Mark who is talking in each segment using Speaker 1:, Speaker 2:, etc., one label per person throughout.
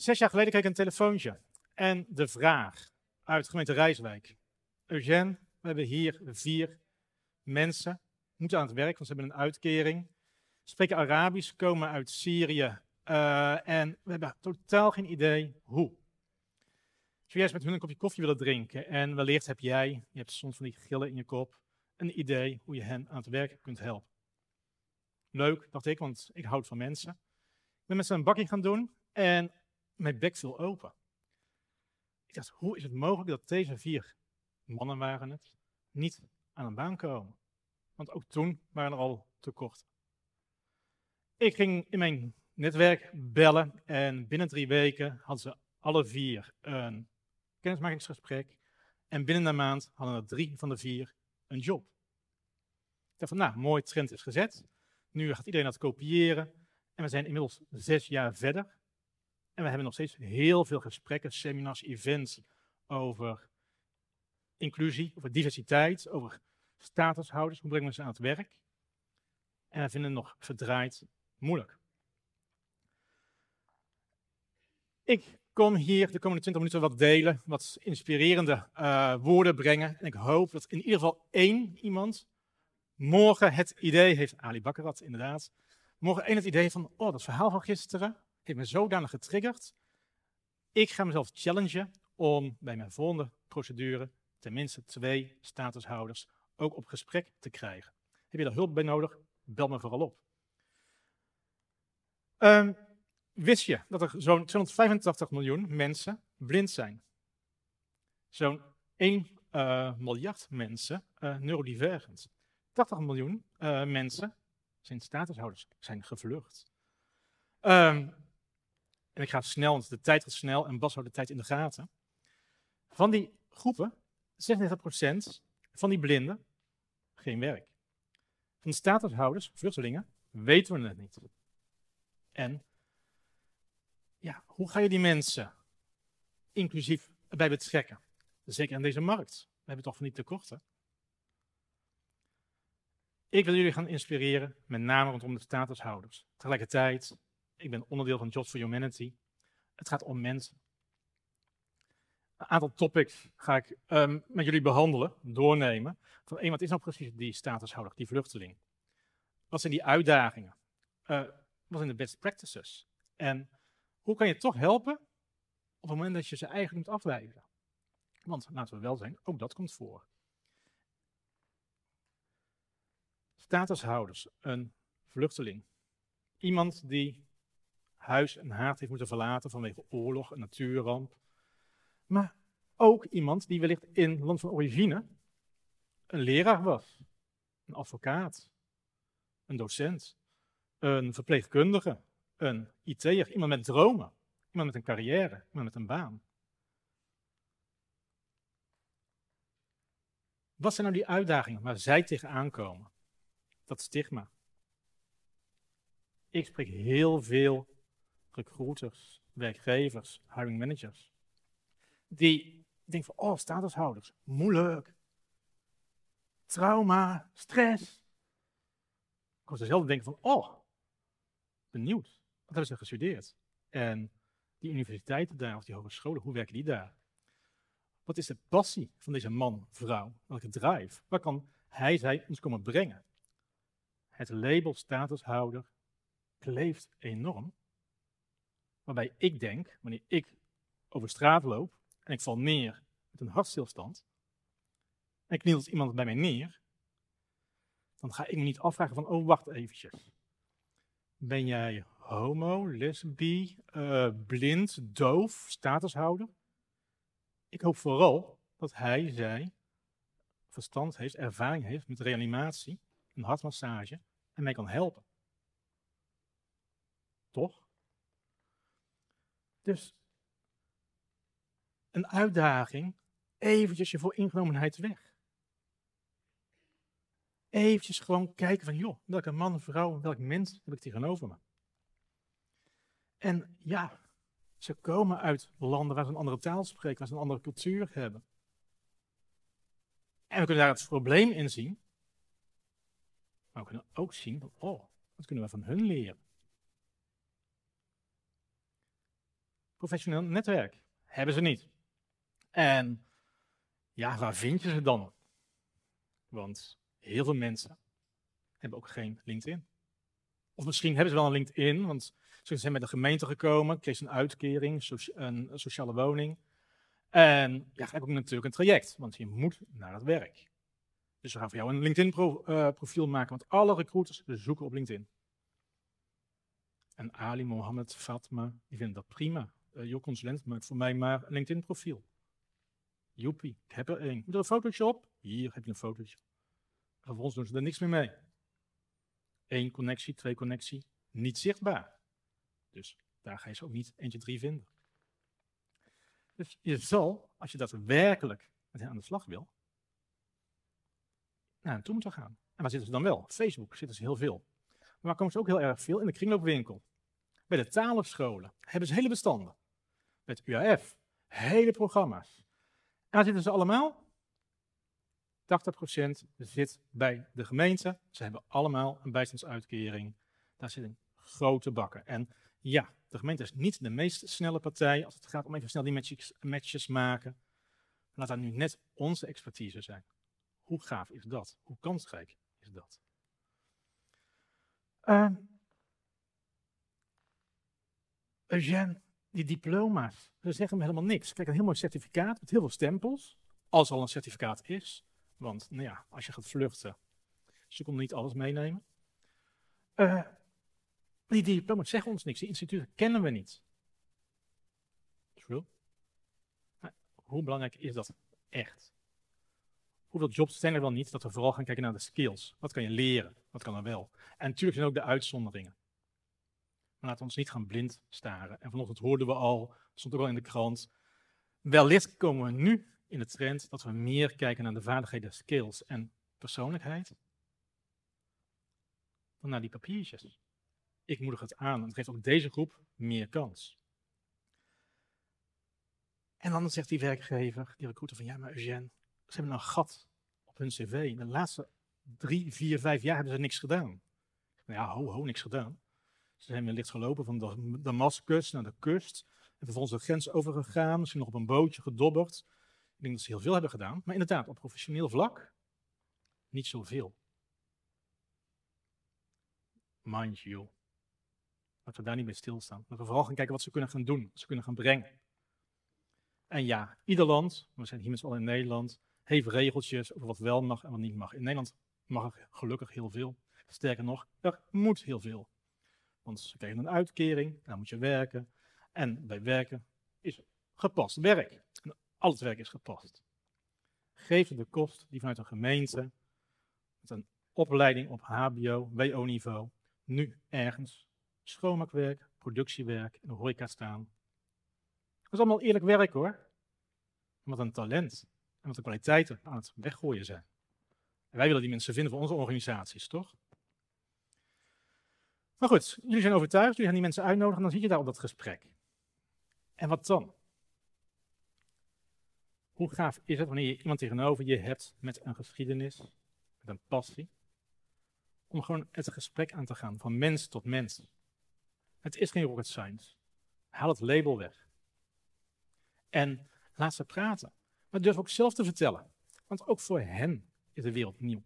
Speaker 1: Zes jaar geleden kreeg ik een telefoontje en de vraag uit de gemeente Rijswijk. Eugène, we hebben hier vier mensen, moeten aan het werk, want ze hebben een uitkering. Spreken Arabisch, komen uit Syrië uh, en we hebben totaal geen idee hoe. Zou jij eens met hun een kopje koffie willen drinken en wellicht heb jij, je hebt soms van die gillen in je kop, een idee hoe je hen aan het werk kunt helpen. Leuk, dacht ik, want ik houd van mensen. Ik ben met ze een bakje gaan doen en mijn bek viel open. Ik dacht, hoe is het mogelijk dat deze vier mannen waren het, niet aan een baan komen? Want ook toen waren er al tekorten. Ik ging in mijn netwerk bellen en binnen drie weken hadden ze alle vier een kennismakingsgesprek. En binnen een maand hadden er drie van de vier een job. Ik dacht van, nou, mooi, trend is gezet. Nu gaat iedereen dat kopiëren. En we zijn inmiddels zes jaar verder. En we hebben nog steeds heel veel gesprekken, seminars, events over inclusie, over diversiteit, over statushouders. Hoe brengen we ze aan het werk? En we vinden het nog verdraaid moeilijk. Ik kom hier de komende 20 minuten wat delen, wat inspirerende uh, woorden brengen. En ik hoop dat in ieder geval één iemand morgen het idee heeft, Ali Bakkerat inderdaad, morgen één het idee van, oh dat verhaal van gisteren heeft me zodanig getriggerd. Ik ga mezelf challengen om bij mijn volgende procedure tenminste twee statushouders ook op gesprek te krijgen. Heb je daar hulp bij nodig? Bel me vooral op. Um, wist je dat er zo'n 285 miljoen mensen blind zijn? Zo'n 1 uh, eh, miljard mensen uh, neurodivergent. 80 miljoen uh, mensen zijn statushouders, zijn gevlucht. Um, en ik ga snel, want de tijd gaat snel en Bas houdt de tijd in de gaten. Van die groepen, 96% van die blinden, geen werk. Van de statushouders, vluchtelingen, weten we het niet. En ja, hoe ga je die mensen inclusief bij betrekken? Zeker in deze markt. We hebben toch van die tekorten. Ik wil jullie gaan inspireren, met name rondom de statushouders. Tegelijkertijd, ik ben onderdeel van Jobs for Humanity. Het gaat om mensen. Een aantal topics ga ik um, met jullie behandelen, doornemen. Van één, wat is nou precies die statushouder, die vluchteling? Wat zijn die uitdagingen? Uh, wat zijn de best practices? En hoe kan je toch helpen op het moment dat je ze eigenlijk moet afwijzen? Want laten we wel zijn, ook dat komt voor. Statushouders, een vluchteling. Iemand die huis en haard heeft moeten verlaten vanwege oorlog, een natuurramp. Maar ook iemand die wellicht in land van origine een leraar was, een advocaat, een docent, een verpleegkundige, een IT'er, iemand met dromen, iemand met een carrière, iemand met een baan. Wat zijn nou die uitdagingen waar zij tegenaan komen? Dat stigma. Ik spreek heel veel recruiters, werkgevers, hiring managers, die denken van, oh, statushouders, moeilijk, trauma, stress. Ik was dezelfde denken van, oh, benieuwd. Wat hebben ze gestudeerd? En die universiteiten daar, of die hogescholen, hoe werken die daar? Wat is de passie van deze man, vrouw? Welke drive? Waar kan hij, zij ons komen brengen? Het label statushouder kleeft enorm. Waarbij ik denk, wanneer ik over straat loop en ik val neer met een hartstilstand, en knielt iemand bij mij neer, dan ga ik me niet afvragen van, oh wacht eventjes. Ben jij homo, lesbi, uh, blind, doof, statushouder? Ik hoop vooral dat hij, zij, verstand heeft, ervaring heeft met reanimatie, een hartmassage en mij kan helpen. Toch? Dus een uitdaging, eventjes je voor ingenomenheid weg. Eventjes gewoon kijken van, joh, welke man, vrouw, welk mens heb ik tegenover me? En ja, ze komen uit landen waar ze een andere taal spreken, waar ze een andere cultuur hebben. En we kunnen daar het probleem in zien. Maar we kunnen ook zien, van, oh, wat kunnen we van hun leren? Professioneel netwerk. Hebben ze niet. En ja, waar vind je ze dan? Want heel veel mensen hebben ook geen LinkedIn. Of misschien hebben ze wel een LinkedIn, want ze zijn met de gemeente gekomen, kreeg een uitkering, een sociale woning. En ja, ook natuurlijk een traject, want je moet naar het werk. Dus we gaan voor jou een LinkedIn-profiel eh, maken, want alle recruiters zoeken op LinkedIn. En Ali, Mohammed, Fatma, die vinden dat prima. Uh, jouw consulent maakt voor mij maar een LinkedIn-profiel. Joepie, ik heb er één. Moet er een fotootje op? Hier heb je een fotootje. Vervolgens doen ze er niks meer mee. Eén connectie, twee connectie, niet zichtbaar. Dus daar ga je ze ook niet eentje drie vinden. Dus je zal, als je daadwerkelijk met hen aan de slag wil, naar hen toe moeten gaan. En waar zitten ze dan wel? Facebook zitten ze heel veel. Maar waar komen ze ook heel erg veel? In de kringloopwinkel. Bij de talenscholen hebben ze hele bestanden. Met UAF, hele programma's. En waar zitten ze allemaal? 80% zit bij de gemeente. Ze hebben allemaal een bijstandsuitkering. Daar zitten grote bakken. En ja, de gemeente is niet de meest snelle partij als het gaat om even snel die matches, maken. Laat dat nu net onze expertise zijn. Hoe gaaf is dat? Hoe kansrijk is dat? Uh, die diploma's, ze zeggen me helemaal niks. Kijk, een heel mooi certificaat met heel veel stempels. Als al een certificaat is. Want nou ja, als je gaat vluchten, ze konden niet alles meenemen. Uh, die diploma's zeggen ons niks. Die instituten kennen we niet. True. Hoe belangrijk is dat echt? Hoeveel jobs zijn er wel niet dat we vooral gaan kijken naar de skills? Wat kan je leren? Wat kan er wel? En natuurlijk zijn ook de uitzonderingen. Maar laten we ons niet gaan blind staren. En vanochtend hoorden we al, stond ook al in de krant, wellicht komen we nu in de trend dat we meer kijken naar de vaardigheden, skills en persoonlijkheid dan naar die papiertjes. Ik moedig het aan. Het geeft ook deze groep meer kans. En dan zegt die werkgever, die recruiter van ja, maar Eugène, ze hebben een gat op hun cv. De laatste drie, vier, vijf jaar hebben ze niks gedaan. Nou ja, ho, ho, niks gedaan. Ze zijn wellicht gelopen van Damascus naar de kust. En vervolgens de grens overgegaan, misschien nog op een bootje gedobberd. Ik denk dat ze heel veel hebben gedaan. Maar inderdaad, op professioneel vlak niet zoveel. Mind you. Laten we daar niet bij stilstaan. Dat we vooral gaan kijken wat ze kunnen gaan doen, wat ze kunnen gaan brengen. En ja, ieder land, we zijn hier met z'n allen in Nederland, heeft regeltjes over wat wel mag en wat niet mag. In Nederland mag er gelukkig heel veel. Sterker nog, er moet heel veel. Want ze krijgen een uitkering, dan moet je werken. En bij werken is gepast werk. En al het werk is gepast. Geef de kost die vanuit een gemeente met een opleiding op HBO, WO-niveau, nu ergens schoonmaakwerk, productiewerk en horeca staan. Dat is allemaal eerlijk werk hoor. Wat een talent en wat de kwaliteiten aan het weggooien zijn. En wij willen die mensen vinden voor onze organisaties, toch? Maar goed, jullie zijn overtuigd, jullie gaan die mensen uitnodigen, dan zit je daar op dat gesprek. En wat dan? Hoe gaaf is het wanneer je iemand tegenover je hebt met een geschiedenis, met een passie, om gewoon het gesprek aan te gaan van mens tot mens. Het is geen rocket science. Haal het label weg. En laat ze praten. Maar durf ook zelf te vertellen. Want ook voor hen is de wereld nieuw.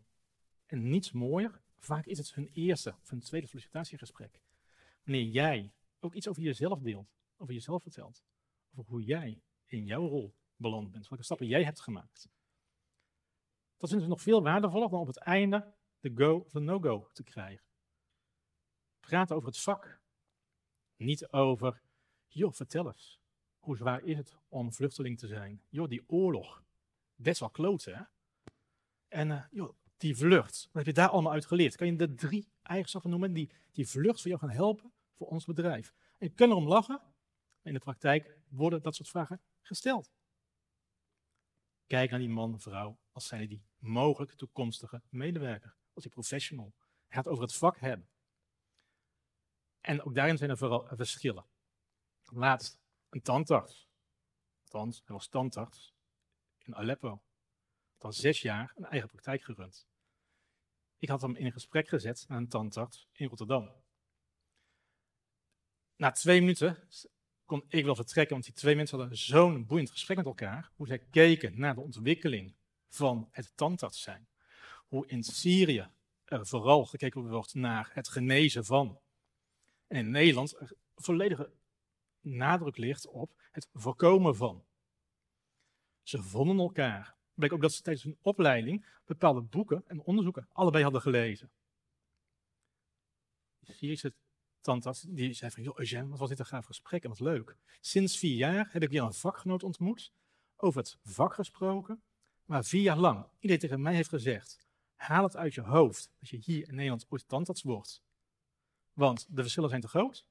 Speaker 1: En niets mooier, vaak is het hun eerste of hun tweede sollicitatiegesprek. Wanneer jij ook iets over jezelf deelt, over jezelf vertelt, over hoe jij in jouw rol beland bent, welke stappen jij hebt gemaakt. Dat vinden ze nog veel waardevoller dan op het einde de go of de no-go te krijgen. Praat over het vak, niet over, joh, vertel eens, hoe zwaar is het om vluchteling te zijn? Joh, die oorlog, best wel kloten, hè? En uh, joh, die vlucht, wat heb je daar allemaal uit geleerd? Kan je de drie eigenschappen noemen die die vlucht voor jou gaan helpen voor ons bedrijf? En je kunt erom lachen, maar in de praktijk worden dat soort vragen gesteld. Kijk naar die man, vrouw, als zij die mogelijk toekomstige medewerker, als die professional. Hij gaat over het vak hebben. En ook daarin zijn er vooral verschillen. Laatst een tandarts. Althans, hij was tandarts in Aleppo. Had zes jaar een eigen praktijk gerund. Ik had hem in gesprek gezet naar een tandarts in Rotterdam. Na twee minuten kon ik wel vertrekken, want die twee mensen hadden zo'n boeiend gesprek met elkaar. Hoe zij keken naar de ontwikkeling van het tandarts zijn. Hoe in Syrië er vooral gekeken wordt naar het genezen van. En in Nederland er volledige nadruk ligt op het voorkomen van. Ze vonden elkaar. Bleek ook dat ze tijdens hun opleiding bepaalde boeken en onderzoeken allebei hadden gelezen. De Syrische tandarts die zei van, joh Eugène, wat was dit een gaaf gesprek en wat leuk. Sinds vier jaar heb ik weer een vakgenoot ontmoet, over het vak gesproken, maar vier jaar lang iedereen tegen mij heeft gezegd, haal het uit je hoofd dat je hier in Nederland ooit tandarts wordt. Want de verschillen zijn te groot.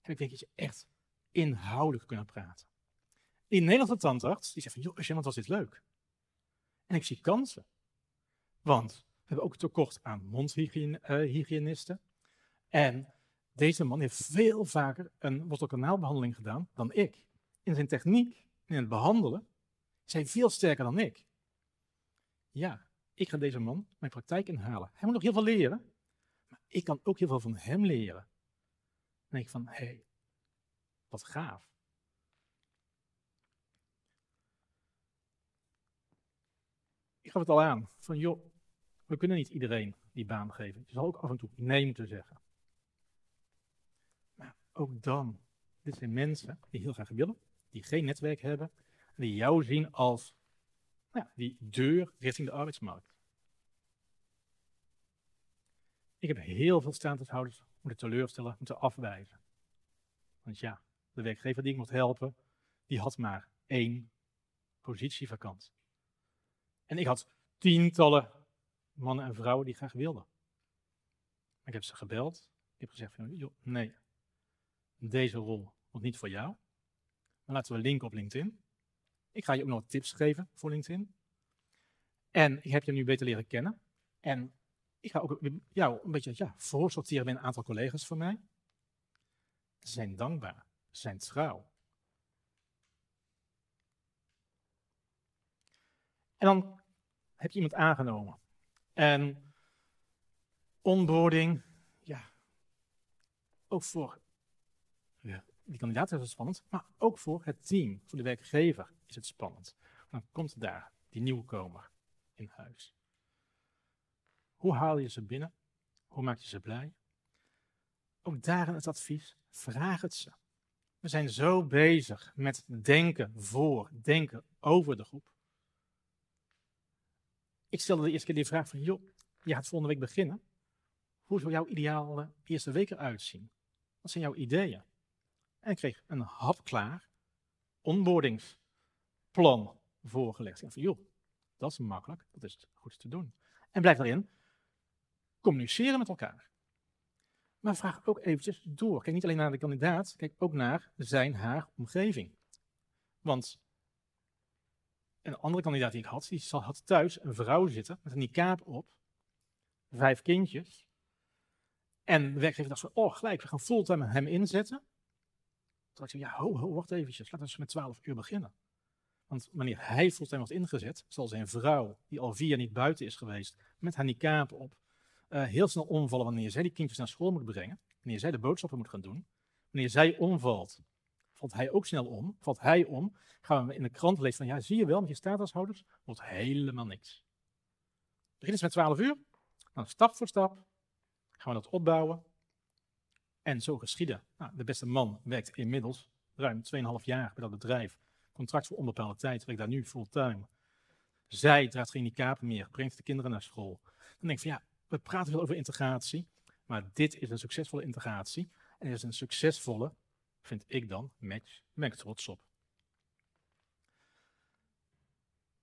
Speaker 1: Heb ik denk dat je echt inhoudelijk kunnen praten. Die Nederlandse tandarts, die zegt van, joh Eugène, wat was dit leuk. En ik zie kansen. Want we hebben ook tekort aan mondhygiënisten. En deze man heeft veel vaker een wortelkanaalbehandeling gedaan dan ik. In zijn techniek, in het behandelen, is hij veel sterker dan ik. Ja, ik ga deze man mijn praktijk inhalen. Hij moet nog heel veel leren, maar ik kan ook heel veel van hem leren. Dan denk ik van, hé, hey, wat gaaf. Ik gaf het al aan, van joh, we kunnen niet iedereen die baan geven. Je zal ook af en toe nee moeten zeggen. Maar ook dan, dit zijn mensen die heel graag willen, die geen netwerk hebben, en die jou zien als nou die deur richting de arbeidsmarkt. Ik heb heel veel statushouders moeten teleurstellen, moeten afwijzen. Want ja, de werkgever die ik mocht helpen, die had maar één positie vakant. En ik had tientallen mannen en vrouwen die graag wilden. Ik heb ze gebeld. Ik heb gezegd van, joh, nee, deze rol wordt niet voor jou. Maar laten we linken op LinkedIn. Ik ga je ook nog tips geven voor LinkedIn. En ik heb je nu beter leren kennen. En ik ga ook jou een beetje ja, voorsorteren bij een aantal collega's van mij. Ze zijn dankbaar, ze zijn trouw. En dan heb je iemand aangenomen. En onboarding, ja, ook voor ja, die kandidaat is het spannend, maar ook voor het team, voor de werkgever is het spannend. Dan komt daar die nieuwkomer in huis. Hoe haal je ze binnen? Hoe maak je ze blij? Ook daarin het advies, vraag het ze. We zijn zo bezig met denken voor, denken over de groep. Ik stelde de eerste keer die vraag van, joh, je gaat volgende week beginnen. Hoe zou jouw ideale eerste week eruit zien? Wat zijn jouw ideeën? En ik kreeg een hapklaar onboardingsplan voorgelegd. En van, joh, dat is makkelijk, dat is goed te doen. En blijf daarin communiceren met elkaar. Maar vraag ook eventjes door. Kijk niet alleen naar de kandidaat, kijk ook naar zijn, haar omgeving. Want een andere kandidaat die ik had, die had thuis een vrouw zitten met een niqab op, vijf kindjes. En de werkgever dacht van, oh gelijk, we gaan fulltime hem inzetten. Toen dacht ik, ja, ho, ho, wacht eventjes, laten we met 12 uur beginnen. Want wanneer hij fulltime wordt ingezet, zal zijn vrouw, die al vier jaar niet buiten is geweest, met haar niqab op, uh, heel snel omvallen wanneer zij die kindjes naar school moet brengen, wanneer zij de boodschappen moet gaan doen. Wanneer zij omvalt, valt hij ook snel om. Valt hij om, gaan we in de krant lezen van, ja, zie je wel, met je statushouders wordt helemaal niks. Begin eens met 12 uur, dan stap voor stap gaan we dat opbouwen. En zo geschieden. Nou, de beste man werkt inmiddels ruim 2,5 jaar bij dat bedrijf. Contract voor onbepaalde tijd, werkt daar nu fulltime. Zij draagt geen kapen meer, brengt de kinderen naar school. Dan denk ik van ja, we praten veel over integratie, maar dit is een succesvolle integratie. En het is een succesvolle, vind ik dan, match. Ben ik trots op.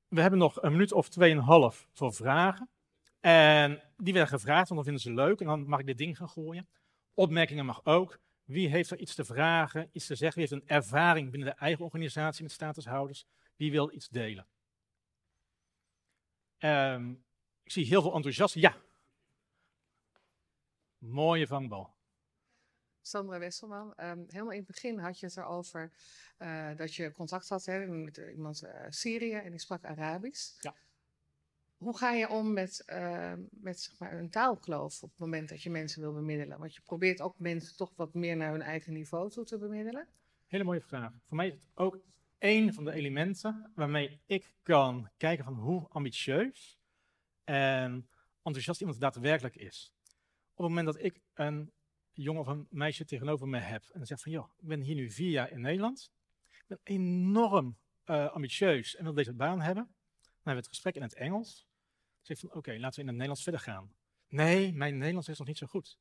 Speaker 1: We hebben nog een minuut of tweeënhalf voor vragen. En die werden gevraagd, want dan vinden ze leuk. En dan mag ik dit ding gaan gooien. Opmerkingen mag ook. Wie heeft er iets te vragen, iets te zeggen? Wie heeft een ervaring binnen de eigen organisatie met statushouders? Wie wil iets delen? Um, ik zie heel veel enthousiasme. Ja, Mooie vangbal.
Speaker 2: Sandra Wesselman, um, helemaal in het begin had je het erover uh, dat je contact had hè, met iemand uh, Syrië en die sprak Arabisch. Ja. Hoe ga je om met, uh, met zeg maar, een taalkloof op het moment dat je mensen wil bemiddelen? Want je probeert ook mensen toch wat meer naar hun eigen niveau toe te bemiddelen.
Speaker 1: Hele mooie vraag. Voor mij is het ook één van de elementen waarmee ik kan kijken van hoe ambitieus en enthousiast iemand daadwerkelijk is. Op het moment dat ik een jongen of een meisje tegenover me heb en zegt van joh, ik ben hier nu vier jaar in Nederland, ik ben enorm uh, ambitieus en wil deze baan hebben, dan hebben we het gesprek in het Engels. Dan zeg ik van oké, laten we in het Nederlands verder gaan. Nee, mijn Nederlands is nog niet zo goed.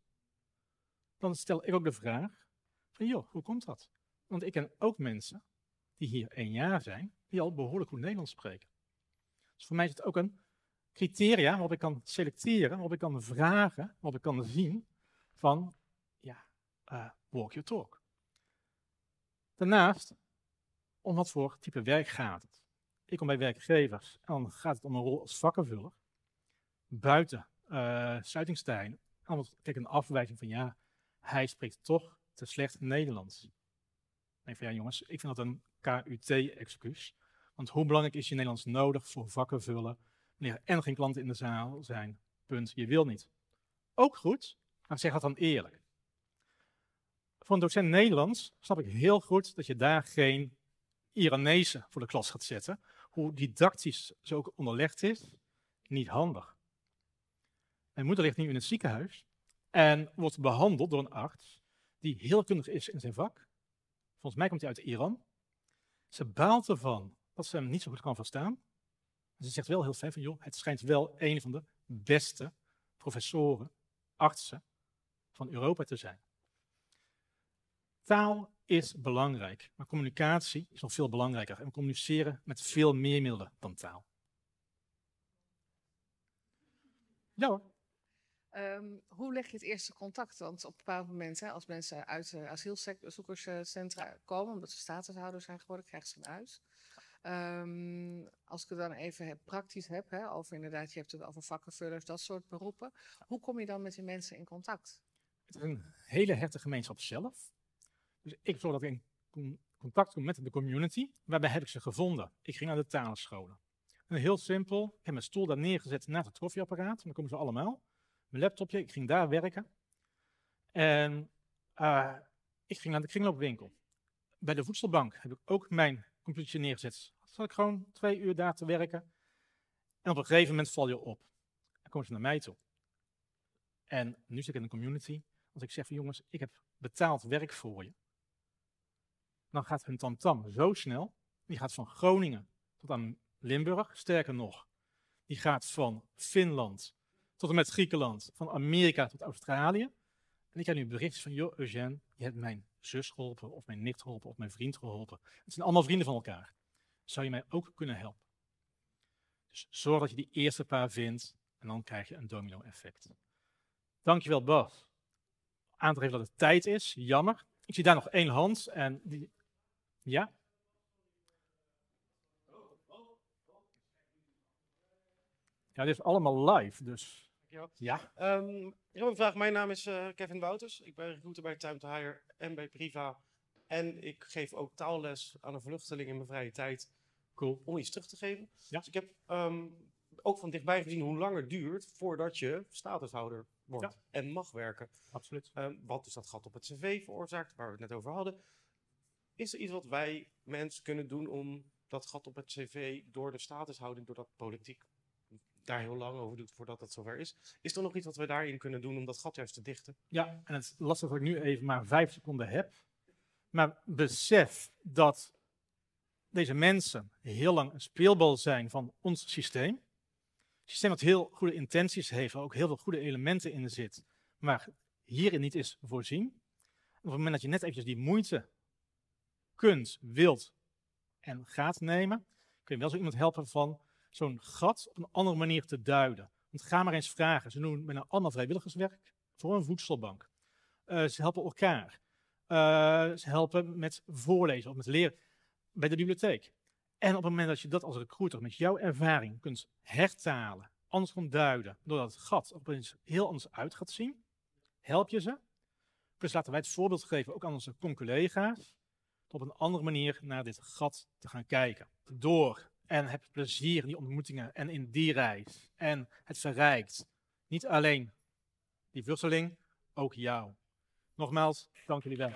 Speaker 1: Dan stel ik ook de vraag van joh, hoe komt dat? Want ik ken ook mensen die hier één jaar zijn, die al behoorlijk goed Nederlands spreken. Dus voor mij is het ook een criteria waarop ik kan selecteren, waarop ik kan vragen, waarop ik kan zien van, uh, walk your talk. Daarnaast, om wat voor type werk gaat het? Ik kom bij werkgevers en dan gaat het om een rol als vakkenvuller. Buiten uh, sluitingstijden, dan kijk een afwijzing van, ja, hij spreekt toch te slecht Nederlands. Denk van, ja jongens, ik vind dat een KUT-excuus. Want hoe belangrijk is je Nederlands nodig voor vakken vullen, wanneer er en geen klanten in de zaal zijn? Punt, je wil niet. Ook goed, maar zeg dat dan eerlijk. Voor een docent Nederlands snap ik heel goed dat je daar geen Iranese voor de klas gaat zetten. Hoe didactisch ze ook onderlegd is, niet handig. Mijn moeder ligt nu in het ziekenhuis en wordt behandeld door een arts die heel kundig is in zijn vak. Volgens mij komt hij uit Iran. Ze baalt ervan dat ze hem niet zo goed kan verstaan. ze zegt wel heel fijn van, joh, het schijnt wel een van de beste professoren, artsen van Europa te zijn. Taal is belangrijk, maar communicatie is nog veel belangrijker. En we communiceren met veel meer middelen dan taal. Ja hoor.
Speaker 2: Um, hoe leg je het eerste contact? Want op een bepaald moment, hè, als mensen uit uh, asielzoekerscentra komen, omdat ze statushouder zijn geworden, krijgen ze een huis. Um, als ik het dan even heb, praktisch heb, hè, over inderdaad, je hebt het over vakkenvullers, dat soort beroepen. Hoe kom je dan met die mensen in contact?
Speaker 1: Het is een hele hechte gemeenschap zelf. Dus ik zorg dat ik in contact kom met de community. Waarbij heb ik ze gevonden? Ik ging naar de talenscholen. En heel simpel, ik heb mijn stoel daar neergezet naast het koffieapparaat. Dan komen ze allemaal mijn laptopje, ik ging daar werken. En uh, ik ging naar de kringloopwinkel. Bij de voedselbank heb ik ook mijn computertje neergezet. Zat ik gewoon twee uur daar te werken. En op een gegeven moment val je op. Dan komen ze naar mij toe. En nu zit ik in de community. Als ik zeg jongens, ik heb betaald werk voor je. Dan gaat hun tamtam zo snel. Die gaat van Groningen tot aan Limburg. Sterker nog, die gaat van Finland tot en met Griekenland, van Amerika tot Australië. En ik heb nu berichtjes van, joh Eugène, je hebt mijn zus geholpen, of mijn nicht geholpen, of mijn vriend geholpen. Het zijn allemaal vrienden van elkaar. Zou je mij ook kunnen helpen? Dus zorg dat je die eerste paar vindt, en dan krijg je een domino-effect. Dankjewel Bas. Aan te geven dat het tijd is, jammer. Ik zie daar nog één hand, en die... Ja? Ja, dit is allemaal live, dus
Speaker 3: ja. Um, ik heb een vraag. Mijn naam is uh, Kevin Wouters. Ik ben recruiter bij Time to Hire en bij Priva. En ik geef ook taalles aan een vluchteling in mijn vrije tijd. Cool. Om iets terug te geven. Ja. Dus ik heb um, ook van dichtbij gezien hoe lang het duurt voordat je statushouder wordt ja. en mag werken.
Speaker 1: Absoluut.
Speaker 3: Um, wat dus dat gat op het cv veroorzaakt, waar we het net over hadden. Is er iets wat wij mensen kunnen doen om dat gat op het cv door de statushouding, door dat politiek daar heel lang over doet voordat het zover is. Is er nog iets wat we daarin kunnen doen om dat gat juist te dichten?
Speaker 1: Ja, en het lastig dat ik nu even maar vijf seconden heb. Maar besef dat deze mensen heel lang een speelbal zijn van ons systeem. Een systeem dat heel goede intenties heeft, waar ook heel veel goede elementen in zit, maar hierin niet is voorzien. En op het moment dat je net eventjes die moeite kunt, wilt en gaat nemen, kun je wel zo iemand helpen van zo'n gat op een andere manier te duiden. Want ga maar eens vragen. Ze doen met een ander vrijwilligerswerk voor een voedselbank. Uh, ze helpen elkaar. Uh, ze helpen met voorlezen of met leren bij de bibliotheek. En op het moment dat je dat als recruiter met jouw ervaring kunt hertalen, anders kunt duiden, doordat het gat opeens heel anders uit gaat zien, help je ze. Dus laten wij het voorbeeld geven, ook aan onze collega's, op een andere manier naar dit gat te gaan kijken. Door en heb plezier in die ontmoetingen en in die reis. En het verrijkt niet alleen die vluchteling, ook jou. Nogmaals, dank jullie wel.